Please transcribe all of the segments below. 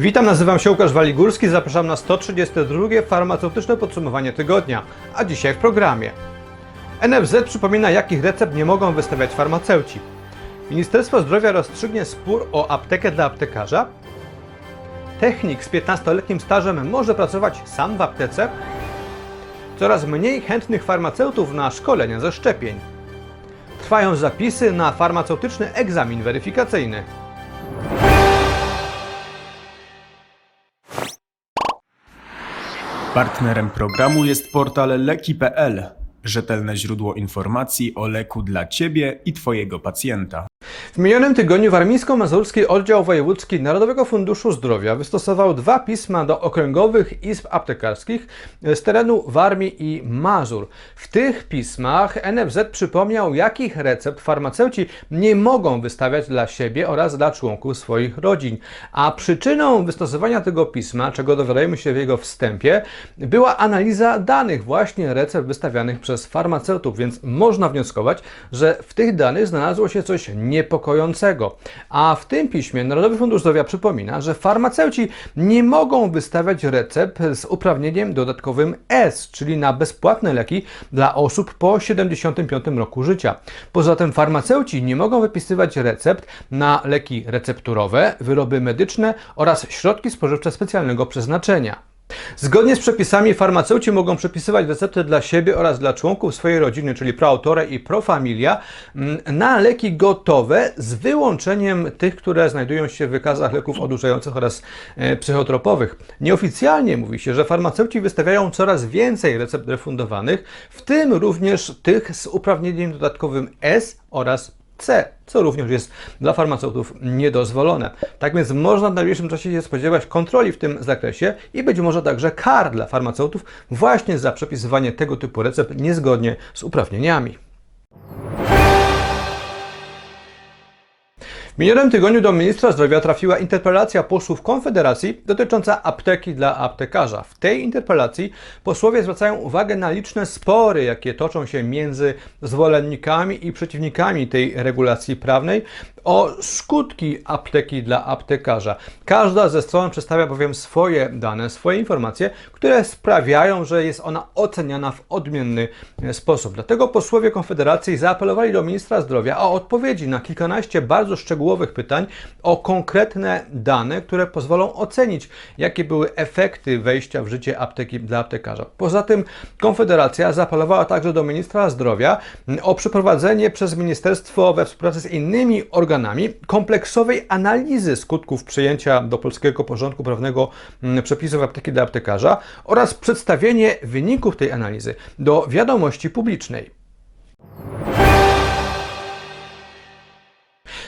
Witam, nazywam się Łukasz Waligórski, zapraszam na 132 farmaceutyczne podsumowanie tygodnia, a dzisiaj w programie. NFZ przypomina, jakich recept nie mogą wystawiać farmaceuci. Ministerstwo Zdrowia rozstrzygnie spór o aptekę dla aptekarza. Technik z 15-letnim stażem może pracować sam w aptece. Coraz mniej chętnych farmaceutów na szkolenia ze szczepień. Trwają zapisy na farmaceutyczny egzamin weryfikacyjny. Partnerem programu jest portal leki.pl, rzetelne źródło informacji o leku dla Ciebie i Twojego pacjenta. W minionym tygodniu Warmińsko-Mazurski Oddział Wojewódzki Narodowego Funduszu Zdrowia wystosował dwa pisma do okręgowych izb aptekarskich z terenu Warmii i Mazur. W tych pismach NFZ przypomniał, jakich recept farmaceuci nie mogą wystawiać dla siebie oraz dla członków swoich rodzin. A przyczyną wystosowania tego pisma, czego dowiadujemy się w jego wstępie, była analiza danych właśnie recept wystawianych przez farmaceutów, więc można wnioskować, że w tych danych znalazło się coś niepokojącego. A w tym piśmie Narodowy Fundusz Zdrowia przypomina, że farmaceuci nie mogą wystawiać recept z uprawnieniem dodatkowym S, czyli na bezpłatne leki dla osób po 75 roku życia. Poza tym farmaceuci nie mogą wypisywać recept na leki recepturowe, wyroby medyczne oraz środki spożywcze specjalnego przeznaczenia. Zgodnie z przepisami farmaceuci mogą przepisywać recepty dla siebie oraz dla członków swojej rodziny, czyli pro autore i pro familia, mm, na leki gotowe z wyłączeniem tych, które znajdują się w wykazach leków odurzających oraz e, psychotropowych. Nieoficjalnie mówi się, że farmaceuci wystawiają coraz więcej recept refundowanych, w tym również tych z uprawnieniem dodatkowym S oraz C, co również jest dla farmaceutów niedozwolone. Tak więc można w najbliższym czasie się spodziewać kontroli w tym zakresie i być może także kar dla farmaceutów właśnie za przepisywanie tego typu recept niezgodnie z uprawnieniami. Minionym tygodniu do ministra zdrowia trafiła interpelacja posłów Konfederacji dotycząca apteki dla aptekarza. W tej interpelacji posłowie zwracają uwagę na liczne spory, jakie toczą się między zwolennikami i przeciwnikami tej regulacji prawnej o skutki apteki dla aptekarza. Każda ze stron przedstawia bowiem swoje dane, swoje informacje, które sprawiają, że jest ona oceniana w odmienny sposób. Dlatego posłowie Konfederacji zaapelowali do ministra zdrowia o odpowiedzi na kilkanaście bardzo szczegółowych pytań o konkretne dane, które pozwolą ocenić, jakie były efekty wejścia w życie apteki dla aptekarza. Poza tym Konfederacja zaapelowała także do ministra zdrowia o przeprowadzenie przez ministerstwo we współpracy z innymi organami kompleksowej analizy skutków przyjęcia do polskiego porządku prawnego mm, przepisów apteki dla aptekarza oraz przedstawienie wyników tej analizy do wiadomości publicznej.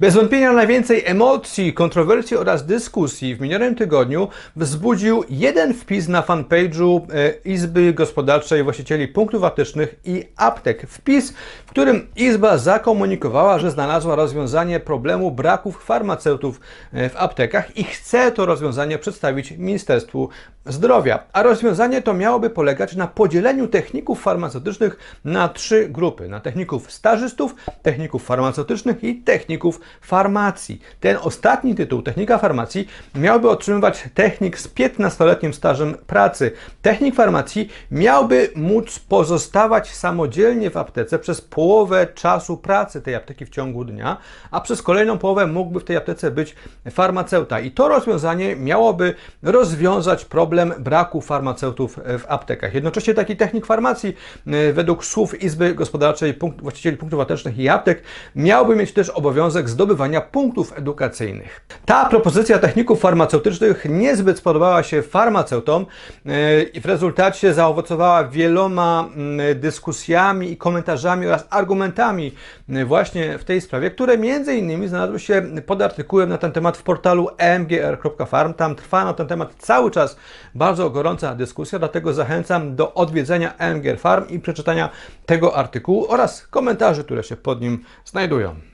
Bez wątpienia najwięcej emocji, kontrowersji oraz dyskusji w minionym tygodniu wzbudził jeden wpis na fanpage'u e, Izby Gospodarczej Właścicieli Punktów Aptecznych i Aptek. Wpis, w którym Izba zakomunikowała, że znalazła rozwiązanie problemu braków farmaceutów e, w aptekach i chce to rozwiązanie przedstawić Ministerstwu Zdrowia. A rozwiązanie to miałoby polegać na podzieleniu techników farmaceutycznych na trzy grupy: na techników stażystów, techników farmaceutycznych i techników farmacji. Ten ostatni tytuł, technika farmacji, miałby otrzymywać technik z 15-letnim stażem pracy. Technik farmacji miałby móc pozostawać samodzielnie w aptece przez połowę czasu pracy tej apteki w ciągu dnia, a przez kolejną połowę mógłby w tej aptece być farmaceuta. I to rozwiązanie miałoby rozwiązać problem braku farmaceutów w aptekach. Jednocześnie taki technik farmacji, e, według słów Izby Gospodarczej punkt, Właścicieli Punktów Aptecznych i Aptek, miałby mieć też obowiązek zdobywania punktów edukacyjnych. Ta propozycja techników farmaceutycznych niezbyt spodobała się farmaceutom e, i w rezultacie zaowocowała wieloma mm, dyskusjami i komentarzami oraz argumentami e, właśnie w tej sprawie, które między innymi znalazły się pod artykułem na ten temat w portalu mgr.farm. Tam trwa na ten temat cały czas bardzo gorąca dyskusja, dlatego zachęcam do odwiedzenia MGR Farm i przeczytania tego artykułu oraz komentarzy, które się pod nim znajdują.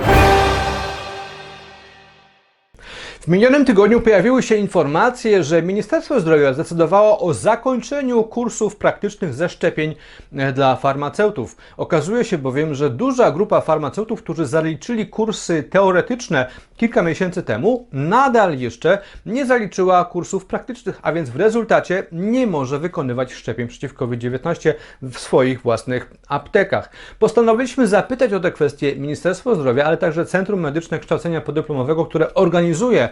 W minionym tygodniu pojawiły się informacje, że Ministerstwo Zdrowia zdecydowało o zakończeniu kursów praktycznych ze szczepień e, dla farmaceutów. Okazuje się bowiem, że duża grupa farmaceutów, którzy zaliczyli kursy teoretyczne kilka miesięcy temu, nadal jeszcze nie zaliczyła kursów praktycznych, a więc w rezultacie nie może wykonywać szczepień przeciw COVID-19 w swoich własnych aptekach. Postanowiliśmy zapytać o tę kwestię Ministerstwo Zdrowia, ale także Centrum Medyczne Kształcenia Podyplomowego, które organizuje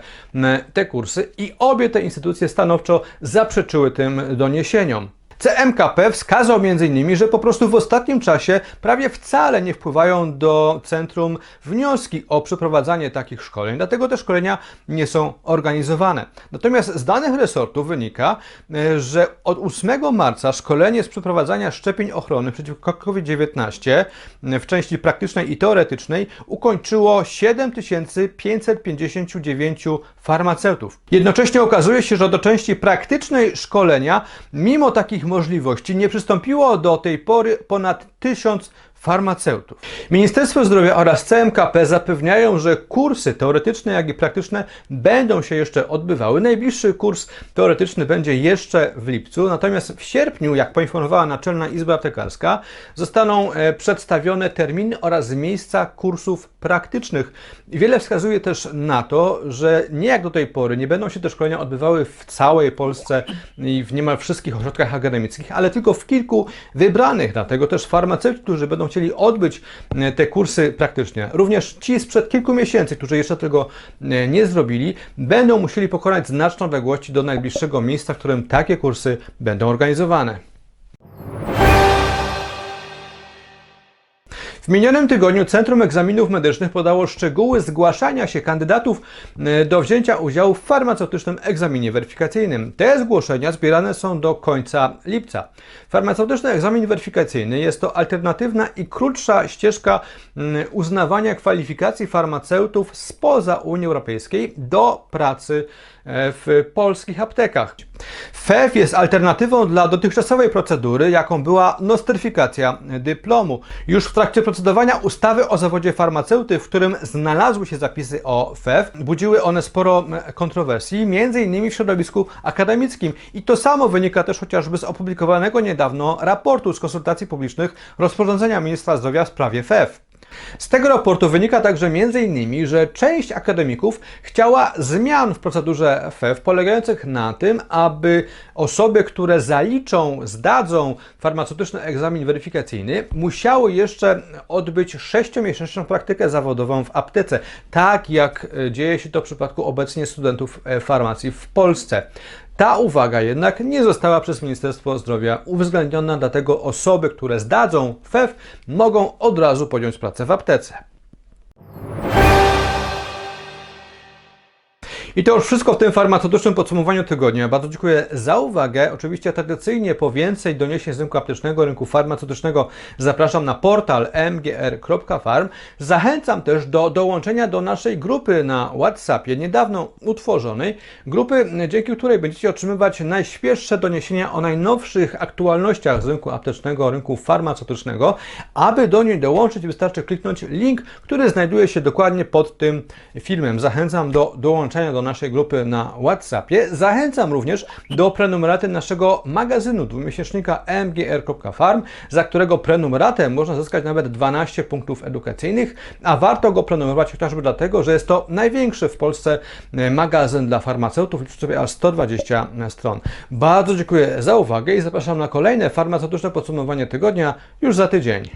te kursy i obie te instytucje stanowczo zaprzeczyły tym doniesieniom. CMKP wskazał m.in., że po prostu w ostatnim czasie prawie wcale nie wpływają do centrum wnioski o przeprowadzanie takich szkoleń, dlatego te szkolenia nie są organizowane. Natomiast z danych resortu wynika, e, że od 8 marca szkolenie z przeprowadzania szczepień ochronnych przeciwko COVID-19 w części praktycznej i teoretycznej ukończyło 7559 farmaceutów. Jednocześnie okazuje się, że do części praktycznej szkolenia, mimo takich możliwości, nie przystąpiło do tej pory ponad 1000 farmaceutów. Ministerstwo Zdrowia oraz CMKP zapewniają, że kursy teoretyczne, jak i praktyczne będą się jeszcze odbywały. Najbliższy kurs teoretyczny będzie jeszcze w lipcu, natomiast w sierpniu, jak poinformowała Naczelna Izba Aptekarska, zostaną e, przedstawione terminy oraz miejsca kursów praktycznych. Wiele wskazuje też na to, że nie jak do tej pory nie będą się te szkolenia odbywały w całej Polsce i w niemal wszystkich ośrodkach akademickich, ale tylko w kilku wybranych. Dlatego też farmaceuci, którzy będą chcieli odbyć e, te kursy praktycznie, również ci sprzed kilku miesięcy, którzy jeszcze tego e, nie zrobili, będą musieli pokonać znaczne odległości do najbliższego miejsca, w którym takie kursy będą organizowane. W minionym tygodniu Centrum Egzaminów Medycznych podało szczegóły zgłaszania się kandydatów e, do wzięcia udziału w farmaceutycznym egzaminie weryfikacyjnym. Te zgłoszenia zbierane są do końca lipca. Farmaceutyczny egzamin weryfikacyjny jest to alternatywna i krótsza ścieżka mm, uznawania kwalifikacji farmaceutów spoza Unii Europejskiej do pracy w polskich aptekach. FEF jest alternatywą dla dotychczasowej procedury, jaką była nostryfikacja dyplomu. Już w trakcie procedowania ustawy o zawodzie farmaceuty, w którym znalazły się zapisy o FEF, budziły one sporo kontrowersji, innymi w środowisku akademickim. I to samo wynika też chociażby z opublikowanego niedawno raportu z konsultacji publicznych rozporządzenia ministra zdrowia w sprawie FEF. Z tego raportu wynika także m.in., że część akademików chciała zmian w procedurze FEF polegających na tym, aby osoby, które zaliczą, zdadzą farmaceutyczny egzamin weryfikacyjny, musiały jeszcze odbyć 6-miesięczną praktykę zawodową w aptece, tak jak e, dzieje się to w przypadku obecnie studentów e, farmacji w Polsce. Ta uwaga jednak nie została przez Ministerstwo Zdrowia uwzględniona, dlatego osoby, które zdadzą FEF, mogą od razu podjąć pracę w aptece. I to już wszystko w tym farmaceutycznym podsumowaniu tygodnia. Bardzo dziękuję za uwagę. Oczywiście tradycyjnie po więcej doniesień z rynku aptecznego, rynku farmaceutycznego zapraszam na portal mgr.farm. Zachęcam też do dołączenia do naszej grupy na WhatsAppie, niedawno utworzonej. Grupy, dzięki której będziecie otrzymywać najświeższe doniesienia o najnowszych aktualnościach z rynku aptecznego, rynku farmaceutycznego. Aby do niej dołączyć, wystarczy kliknąć link, który znajduje się dokładnie pod tym filmem. Zachęcam do dołączenia do naszej grupy na WhatsAppie. Zachęcam również do prenumeraty naszego magazynu dwumiesięcznika mgr.farm, za którego prenumeratę można zyskać nawet 12 punktów edukacyjnych, a warto go prenumerować chociażby dlatego, że jest to największy w Polsce e, magazyn dla farmaceutów, liczy sobie aż 120 stron. Bardzo dziękuję za uwagę i zapraszam na kolejne farmaceutyczne podsumowanie tygodnia już za tydzień.